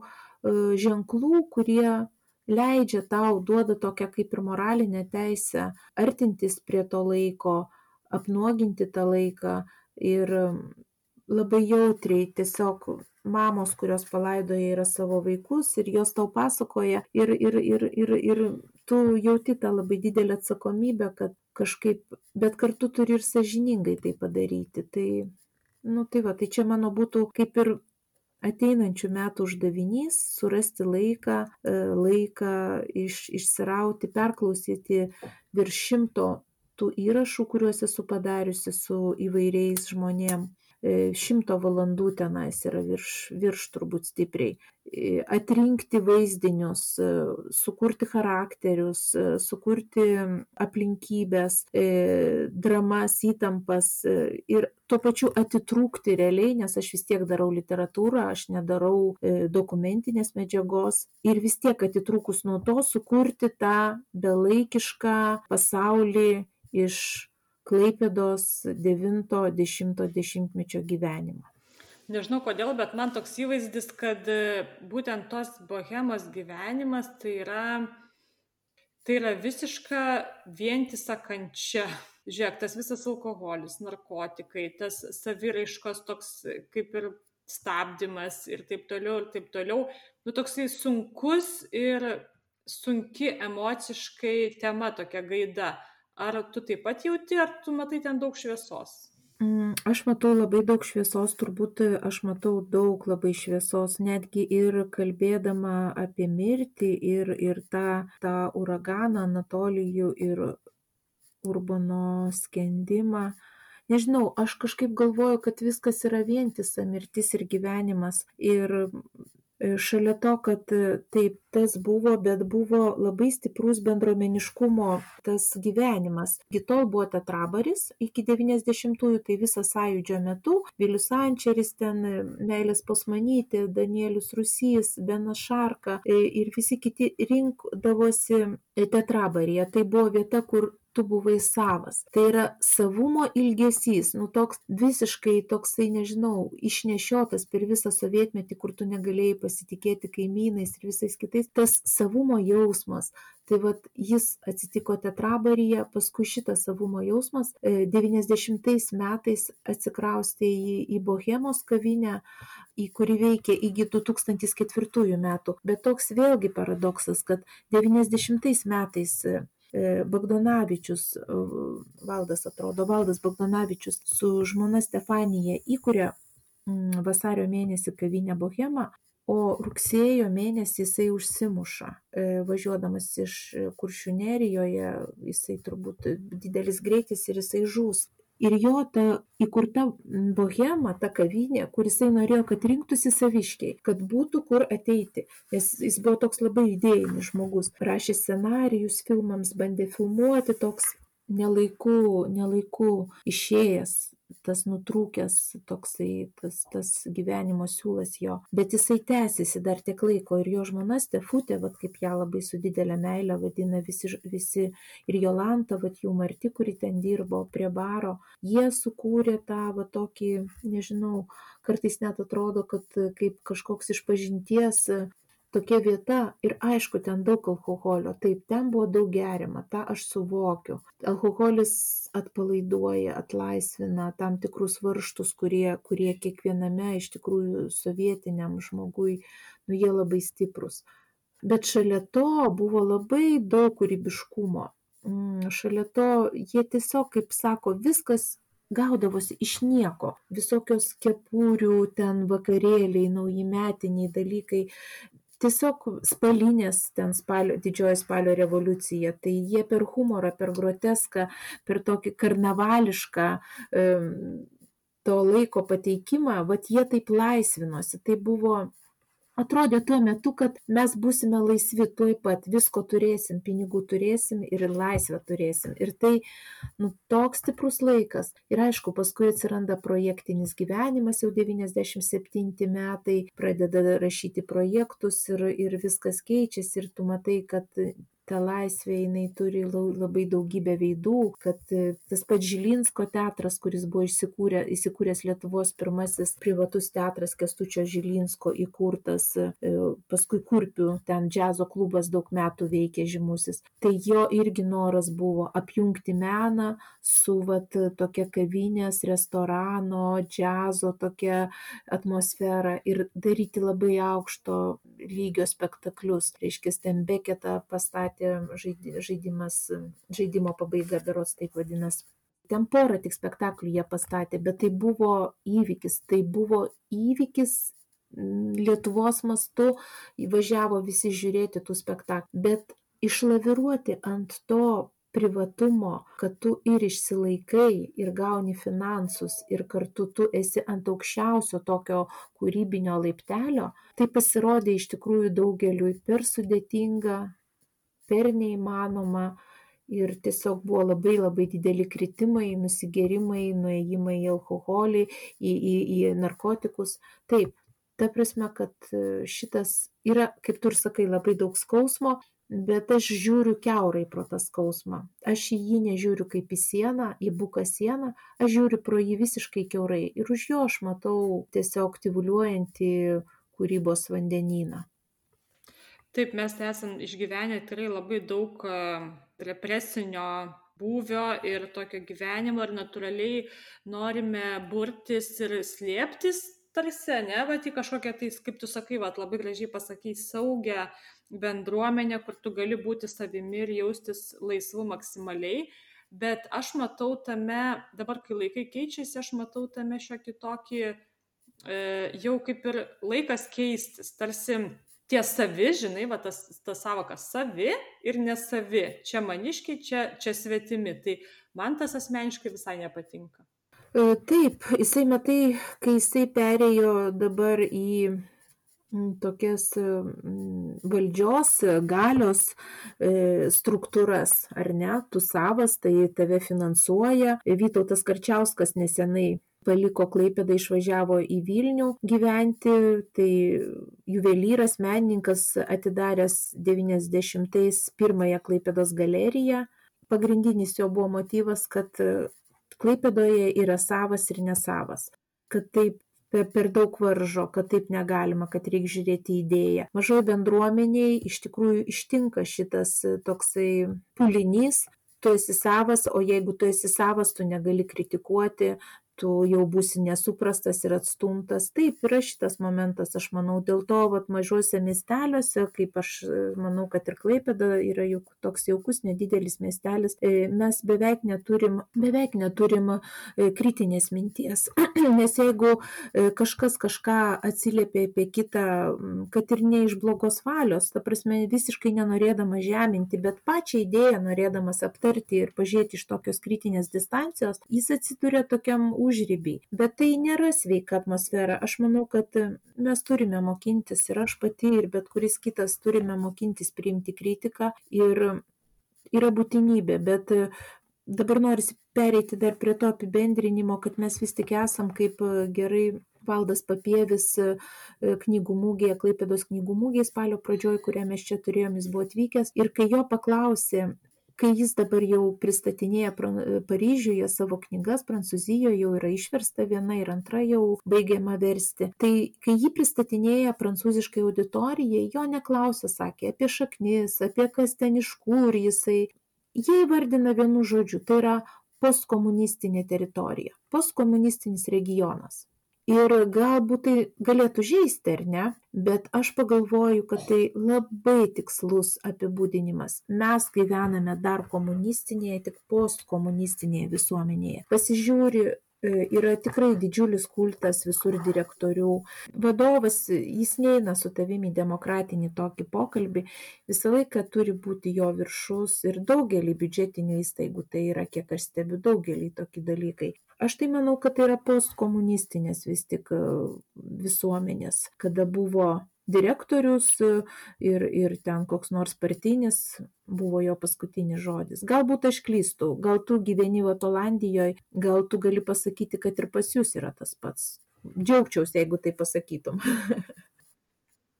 ženklų, kurie leidžia tau, duoda tokią kaip ir moralinę teisę artintis prie to laiko, apnuoginti tą laiką ir labai jautriai tiesiog mamos, kurios palaidoja yra savo vaikus ir jos tau pasakoja ir, ir, ir, ir, ir tu jauti tą labai didelę atsakomybę, kad kažkaip, bet kartu turi ir sažiningai tai padaryti. Tai, nu tai va, tai čia mano būtų kaip ir ateinančių metų uždavinys surasti laiką, e, laiką iš, išsirauti, perklausyti virš šimto tų įrašų, kuriuos esu padariusi su įvairiais žmonėm. E, šimto valandų tenais yra virš, virš turbūt stipriai. E, atrinkti vaizdinius, e, sukurti charakterius, sukurti aplinkybės, dramas, įtampas ir tuo pačiu atitrūkti realiai, nes aš vis tiek darau literatūrą, aš nedarau dokumentinės medžiagos ir vis tiek atitrūkus nuo to sukurti tą belaikišką pasaulį iš Klaipėdos 90-10 gyvenimo. Nežinau kodėl, bet man toks įvaizdis, kad e, būtent tos bohemos gyvenimas tai yra, tai yra visiška vientisa kančia. Žiūrėk, tas visas alkoholis, narkotikai, tas saviraiškos toks kaip ir stabdymas ir taip toliau, ir taip toliau. Nu, toksai sunkus ir sunki emociškai tema tokia gaida ar tu taip pat jauti, ar tu matai ten daug šviesos? Mm, aš matau labai daug šviesos, turbūt aš matau daug labai šviesos, netgi ir kalbėdama apie mirtį ir, ir tą, tą uraganą Anatolijų ir Urbano skendimą. Nežinau, aš kažkaip galvoju, kad viskas yra vientisa mirtis ir gyvenimas. Ir E, šalia to, kad e, taip tas buvo, bet buvo labai stiprus bendruomeniškumo tas gyvenimas. Iki tol buvo tetrabaris, iki 90-ųjų, tai visą sąjūdžio metu, Vilius Ančeris, ten e, Meilės Posmanytė, Danielius Rusys, Benas Šarka ir visi kiti rinkdavosi tetrabaryje. Tai buvo vieta, kur tu buvai savas. Tai yra savumo ilgesys, nu toks visiškai toksai, nežinau, išnešiotas per visą sovietmetį, kur tu negalėjai pasitikėti kaimynais ir visais kitais, tas savumo jausmas. Tai vad jis atsitiko tetrabaryje, paskui šitas savumo jausmas 90 e, metais atsikraustė į, į Bohemos kavinę, į kurį veikė iki 2004 metų. Bet toks vėlgi paradoksas, kad 90 metais E, Bagdonavičius, e, valdas atrodo, valdas Bagdonavičius su žmona Stefanija įkuria mm, vasario mėnesį kavinę Bohemą, o rugsėjo mėnesį jisai užsimuša, e, važiuodamas iš kuršių nerijoje, jisai turbūt didelis greitis ir jisai žūs ir jo ta įkurta bohema ta kavinė kur jisai norėjo kad rinktųsi saviškiai kad būtų kur ateiti. Nes jis buvo toks labai idėjinis žmogus. Rašė scenarijus filmams bandė filmuoti toks ne laiku ne laiku išėjęs tas nutrūkęs toksai tas tas gyvenimo siūlas jo. Bet jisai tęsėsi dar tiek laiko ir jo žmona stefutė vat kaip ją labai su didele meile vadina visi visi ir jolanta vat jų marti kuri ten dirbo prie baro jie sukūrė tą va tokį nežinau kartais net atrodo kad kaip kažkoks išpažinties tokia vieta ir aišku ten daug alkoholio. Taip ten buvo daug geriama tą aš suvokiu. Alkoholis atpalaiduoja atlaisvina tam tikrus varžtus kurie kurie kiekviename iš tikrųjų sovietiniam žmoguj nu jie labai stiprūs. Bet šalia to buvo labai daug kūrybiškumo. Mm, šalia to jie tiesiog kaip sako viskas gaudavosi iš nieko. Visokios kepurių ten vakarėliai naujametiniai dalykai tiesiog spalinės ten spalio didžioji spalio revoliucija. Tai jie per humorą per groteską per tokį karnavališką to laiko pateikimą vat jie taip laisvinosi. Tai buvo atrodė tuo metu kad mes būsime laisvi tuoj pat visko turėsim pinigų turėsim ir laisvę turėsim. Ir tai nu toks stiprus laikas. Ir aišku paskui atsiranda projektinis gyvenimas jau devyniasdešim septinti metai pradeda rašyti projektus ir ir viskas keičiasi. Ir tu matai kad ta laisvė jinai turi labai daugybę veidų kad tas pats žilinsko teatras kuris buvo įsikūrę įsikūręs lietuvos pirmasis privatus teatras kęstučio žilinsko įkurtas paskui kurpių ten džiazo klubas daug metų veikė žymusis tai jo irgi noras buvo apjungti meną su vat tokia kavinės restorano džiazo tokia atmosfera ir daryti labai aukšto lygio spektaklius. Reiškias ten beketą pastatė žaidi žaidimas žaidimo pabaiga berods taip vadinas. Ten porą tik spektaklių jie pastatė bet tai buvo įvykis tai buvo įvykis lietuvos mastu įvažiavo visi žiūrėti tų spektaklių bet išlaviruoti ant to privatumo kad tu ir išsilaikai ir gauni finansus ir kartu tu esi ant aukščiausio tokio kūrybinio laiptelio tai pasirodė iš tikrųjų daugeliui per sudėtinga per neįmanoma ir tiesiog buvo labai labai dideli kritimai nusigėrimai nuėjimai į alkoholį į į į narkotikus. Taip ta prasme kad šitas yra kaip tu ir sakai labai daug skausmo bet aš žiūriu kiaurai pro tą skausmą. Aš į jį nežiūriu kaip į sieną į buką sieną aš žiūriu pro jį visiškai kiaurai. Ir už jo aš matau tiesiog tyvuliuojantį kūrybos vandenyną Taip, mes esam išgyvenę tikrai labai daug represinio būvio ir tokio gyvenimo ir natūraliai norime burtis ir slėptis tarsi, ne, va, į kažkokią tai, kaip tu sakai, va, labai gražiai pasakai, saugią bendruomenę, kur tu gali būti savimi ir jaustis laisvu maksimaliai. Bet aš matau tame, dabar kai laikai keičiasi, aš matau tame šiokį tokį, e, jau kaip ir laikas keistis, tarsi tie savi, žinai, va tas, tas savokas savi ir nesavi. Čia maniškiai, čia, čia svetimi. Tai man tas asmeniškai visai nepatinka. E, taip, jisai matai, kai jisai perėjo dabar į tokias valdžios, galios e, struktūras, ar ne, tu savas, tai tave finansuoja. Vytautas Karčiauskas nesenai paliko Klaipėdą, išvažiavo į Vilnių gyventi, tai juvelyras, menininkas atidaręs 90-ais pirmąją Klaipėdos galeriją. Pagrindinis jo buvo motyvas, kad Klaipėdoje yra savas ir nesavas, kad taip per, daug varžo, kad taip negalima, kad reikia žiūrėti idėją. Mažoji bendruomeniai iš tikrųjų ištinka šitas toksai pulinys, tu esi savas, o jeigu tu esi savas, tu negali kritikuoti, tu jau būsi nesuprastas ir atstumtas. Taip yra šitas momentas aš manau dėl to vat mažuose miesteliuose kaip aš manau kad ir klaipėda yra juk toks jaukus nedidelis miestelis e, mes beveik neturim beveik neturim e, kritinės minties. *clears throat* Nes jeigu e, kažkas kažką atsiliepia apie kitą kad ir ne iš blogos valios ta prasme visiškai nenorėdamas žeminti bet pačią idėją norėdamas aptarti ir pažiūrėti iš tokios kritinės distancijos jis atsiduria tokiam užribį bet tai nėra sveika atmosfera. Aš manau kad mes turime mokintis ir aš pati ir bet kuris kitas turime mokintis priimti kritiką ir yra būtinybė. Bet dabar norisi pereiti dar prie to apibendrinimo kad mes vis tik esam kaip gerai valdas papievis knygų mugėje klaipėdos knygų mugėj spalio pradžioj kurią mes čia turėjom jis buvo atvykęs. Ir kai jo paklausė kai jis dabar jau pristatinėja Paryžiuje savo knygas, Prancūzijoje jau yra išversta viena ir antra jau baigiama versti. Tai kai jį pristatinėja prancūziškai auditorijai, jo neklausė, sakė apie šaknis, apie kas ten iš kur jisai. Jie įvardina vienu žodžiu, tai yra postkomunistinė teritorija, postkomunistinis regionas. Ir galbūt tai galėtų žaisti, ar ne, bet aš pagalvoju, kad tai labai tikslus apibūdinimas. Mes gyvename dar komunistinėje, tik postkomunistinėje visuomenėje. Pasižiūri E, yra tikrai didžiulis kultas visur direktorių. Vadovas, jis neina su tavimi demokratinį tokį pokalbį, visą laiką turi būti jo viršus ir daugelį biudžetinių įstaigų, tai yra, kiek aš stebiu, daugelį tokie dalykai. Aš tai manau, kad tai yra postkomunistinės vis tik e, visuomenės, kada buvo direktorius ir, ir ten koks nors partinis buvo jo paskutinis žodis. Galbūt aš klystu, gal tu gyveni Olandijoje, gal tu gali pasakyti, kad ir pas jūs yra tas pats. Džiaugčiausi, jeigu tai pasakytum. *laughs*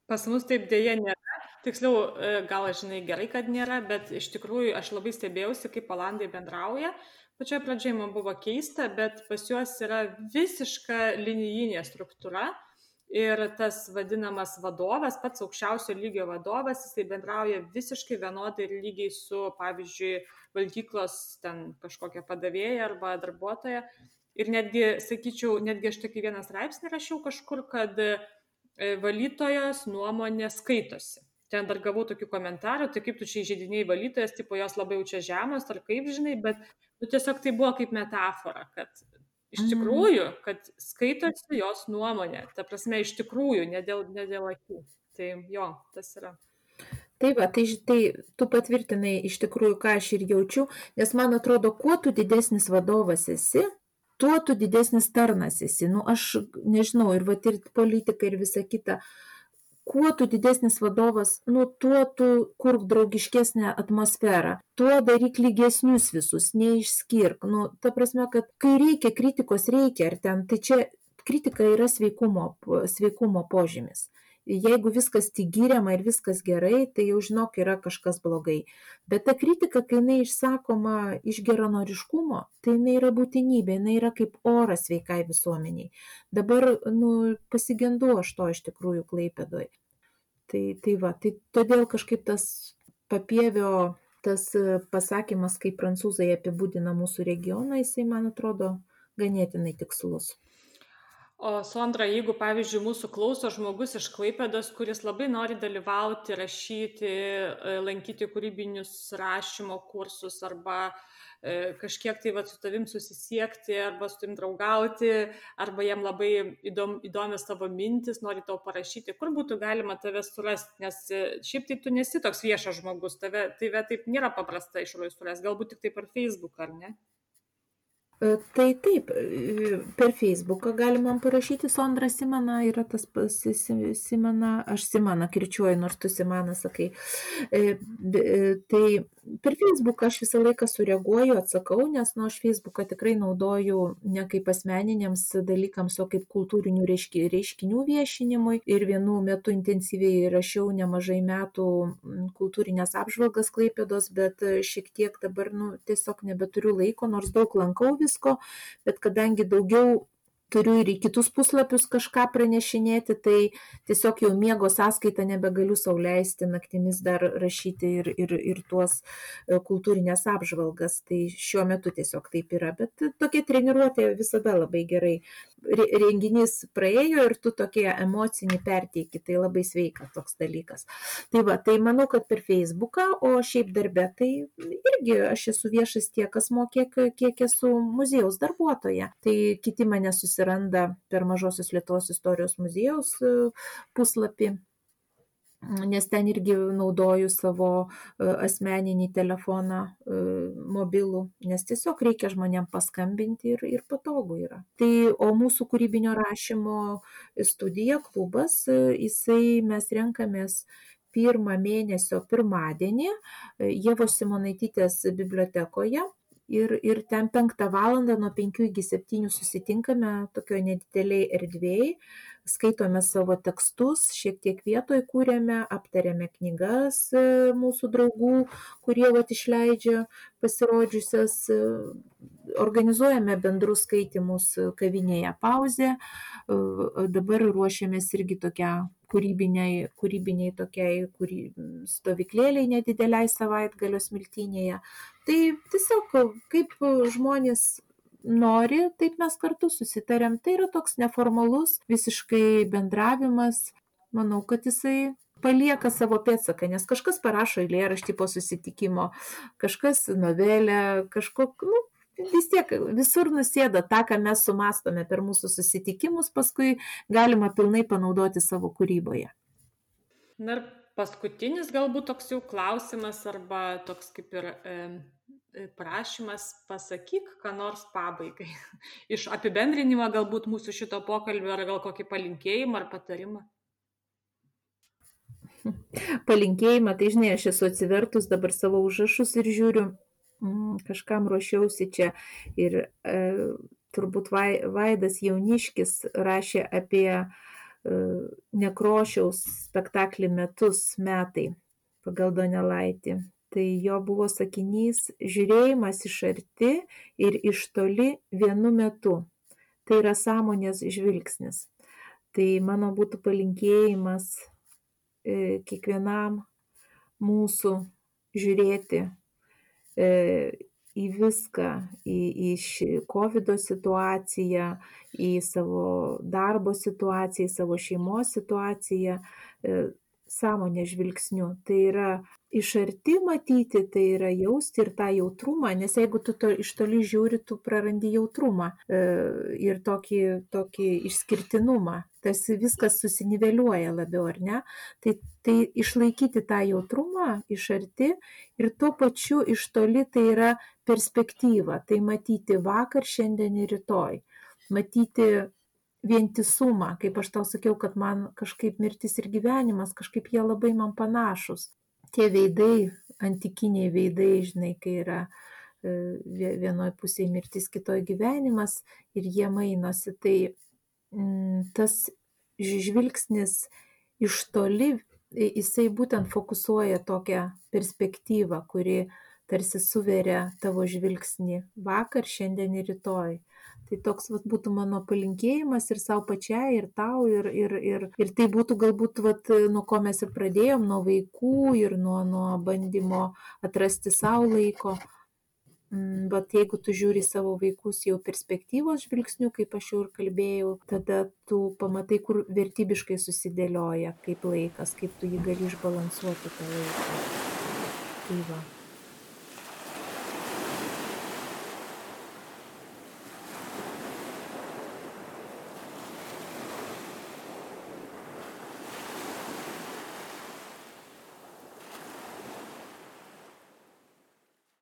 Pas mus taip dėja nėra. Tiksliau, e, gal aš žinai gerai, kad nėra, bet iš tikrųjų aš labai stebėjausi, kaip Olandai bendrauja. Pačioje pradžioje man buvo keista, bet pas juos yra visiška linijinė struktūra ir tas vadinamas vadovas pats aukščiausio lygio vadovas jisai bendrauja visiškai vienodai ir lygiai su pavyzdžiui valgyklos ten kažkokia padavėja arba darbuotoja. Ir netgi sakyčiau netgi aš tokį vieną straipsnį rašiau kažkur kad e, valytojos nuomonė skaitosi ten dar gavau tokių komentarų tai kaip tu čia įžeidinėji valytojas tipo jos labai jau čia žemos ar kaip žinai bet nu tiesiog tai buvo kaip metafora kad iš mhm. tikrųjų, kad skaitosi jos nuomonė, ta prasme, iš tikrųjų, ne dėl, ne dėl akių. Tai jo, tas yra. Taip, tai, tai tu patvirtinai iš tikrųjų, ką aš ir jaučiu, nes man atrodo, kuo tu didesnis vadovas esi, tuo tu didesnis tarnas esi. Nu, aš nežinau, ir va, ir politika, ir visa kita. Uh, kuo tu didesnis vadovas, nu, tuo tu kurk draugiškesnę atmosferą, tuo daryk lygesnius visus, neišskirk. Nu, ta prasme, kad kai reikia kritikos, reikia, ar ten, tai čia kritika yra sveikumo, sveikumo požymis jeigu viskas tik giriama ir viskas gerai, tai jau žinok, yra kažkas blogai. Bet ta kritika, kai jinai išsakoma iš geranoriškumo, tai jinai yra būtinybė, jinai yra kaip oras sveikai visuomeniai. Dabar, nu, pasigendu aš to iš tikrųjų klaipėdoj. Tai, tai va, tai todėl kažkaip tas papievio tas pasakymas, kaip prancūzai apibūdina mūsų regioną, jisai, man atrodo, ganėtinai tikslus o sondra jeigu pavyzdžiui mūsų klauso žmogus iš klaipėdos kuris labai nori dalyvauti rašyti e, lankyti kūrybinius rašymo kursus arba e, kažkiek tai vat su tavim susisiekti arba su tavim draugauti arba jam labai įdom, įdomios tavo mintis, nori tau parašyti, kur būtų galima tave surasti, nes e, šiaip tai tu nesi toks viešas žmogus, tave, tave taip nėra paprasta išroj surasti, galbūt tik tai per Facebook, ar ne? E, tai taip, e, per Facebooką galima man parašyti Sondra Simana, yra tas Simana, aš Simana kirčiuoju, nors tu Simana sakai. E, tai per Facebooką aš visą laiką sureaguoju, atsakau, nes nu, aš Facebooką tikrai naudoju ne kaip asmeniniams dalykams, o kaip kultūrinių reiškinių viešinimui. Ir vienu metu intensyviai rašiau nemažai metų kultūrinės apžvalgas Klaipėdos, bet šiek tiek dabar nu, tiesiog nebeturiu laiko, nors daug lankau visko, bet kadangi daugiau turiu ir į kitus puslapius kažką pranešinėti, tai tiesiog jau miego sąskaitą nebegaliu sauliaisti naktimis dar rašyti ir, ir, ir tuos e, kultūrinės apžvalgas. Tai šiuo metu tiesiog taip yra, bet tokia treniruotė visada labai gerai. Renginys praėjo ir tu tokie emocinį perteiki, tai labai sveika toks dalykas. Tai va, tai manau, kad per Facebooką, o šiaip darbė, tai irgi aš esu viešas tiek, kas mokė, kiek esu muziejaus darbuotoja. Tai kiti mane susiranda per Mažosios Lietuvos istorijos muziejaus e, puslapį nes ten irgi naudoju savo e, asmeninį telefoną e, mobilų, nes tiesiog reikia žmonėm paskambinti ir, ir patogu yra. Tai o mūsų kūrybinio rašymo studija, klubas, jisai mes renkamės pirmą mėnesio pirmadienį Jėvos Simonaitytės bibliotekoje ir, ir ten penktą valandą nuo penkių iki septynių susitinkame tokioje nedideliai erdvėjai, skaitome savo tekstus, šiek tiek vietoj kūrėme, aptarėme knygas e, mūsų draugų, kurie vat išleidžia pasirodžiusias, e, organizuojame bendrus skaitimus kavinėje pauzė, e, dabar ruošiamės irgi tokia kūrybiniai, kūrybiniai tokiai kūry, stovyklėliai nedideliai savaitgalio smiltinėje. Tai tiesiog kaip žmonės nori, taip mes kartu susitarėm. Tai yra toks neformalus, visiškai bendravimas. Manau, kad jisai palieka savo pėdsaką, nes kažkas parašo eilėraštį po susitikimo, kažkas novelę, kažkok, nu, vis tiek visur nusėda tą, ką mes sumastome per mūsų susitikimus, paskui galima pilnai panaudoti savo kūryboje. Na ir paskutinis galbūt toks jau klausimas arba toks kaip ir e, prašymas pasakyk, ką nors pabaigai. *laughs* Iš apibendrinimo galbūt mūsų šito pokalbio ar gal kokį palinkėjimą ar patarimą. *laughs* Palinkėjimą, tai žinai, aš esu atsivertus dabar savo užrašus ir žiūriu, mm, kažkam ruošiausi čia ir e, turbūt Vaidas Jauniškis rašė apie e, nekrošiaus spektaklį metus metai pagal Donelaitį. Tai jo buvo sakinys žiūrėjimas iš arti ir iš toli vienu metu. Tai yra sąmonės žvilgsnis. Tai mano būtų palinkėjimas e, kiekvienam mūsų žiūrėti e, į viską, į, į COVID situaciją, į savo darbo situaciją, į savo šeimos situaciją, e, sąmonės žvilgsniu. Tai yra iš arti matyti, tai yra jausti ir tą jautrumą, nes jeigu tu to iš toli žiūri, tu prarandi jautrumą e, ir tokį, tokį išskirtinumą. Tas viskas susiniveliuoja labiau, ar ne? Tai, tai išlaikyti tą jautrumą iš arti ir tuo pačiu iš toli tai yra perspektyva. Tai matyti vakar, šiandien ir rytoj. Matyti vientisumą, kaip aš tau sakiau, kad man kažkaip mirtis ir gyvenimas, kažkaip jie labai man panašus. Tie veidai, antikiniai veidai, žinai, kai yra e, vienoje pusėje mirtis, kitoje gyvenimas ir jie mainosi, tai mm, tas žvilgsnis iš toli, jisai būtent fokusuoja tokią perspektyvą, kuri tarsi suveria tavo žvilgsnį vakar, šiandien ir rytoj tai toks vat būtų mano palinkėjimas ir sau pačiai ir tau ir ir ir ir tai būtų galbūt vat nuo ko mes ir pradėjom nuo vaikų ir nuo nuo bandymo atrasti sau laiko mm, Bet jeigu tu žiūri savo vaikus jau perspektyvos žvilgsnių, kaip aš jau ir kalbėjau, tada tu pamatai, kur vertybiškai susidėlioja kaip laikas, kaip tu jį gali išbalansuoti tą laiką. Tai va.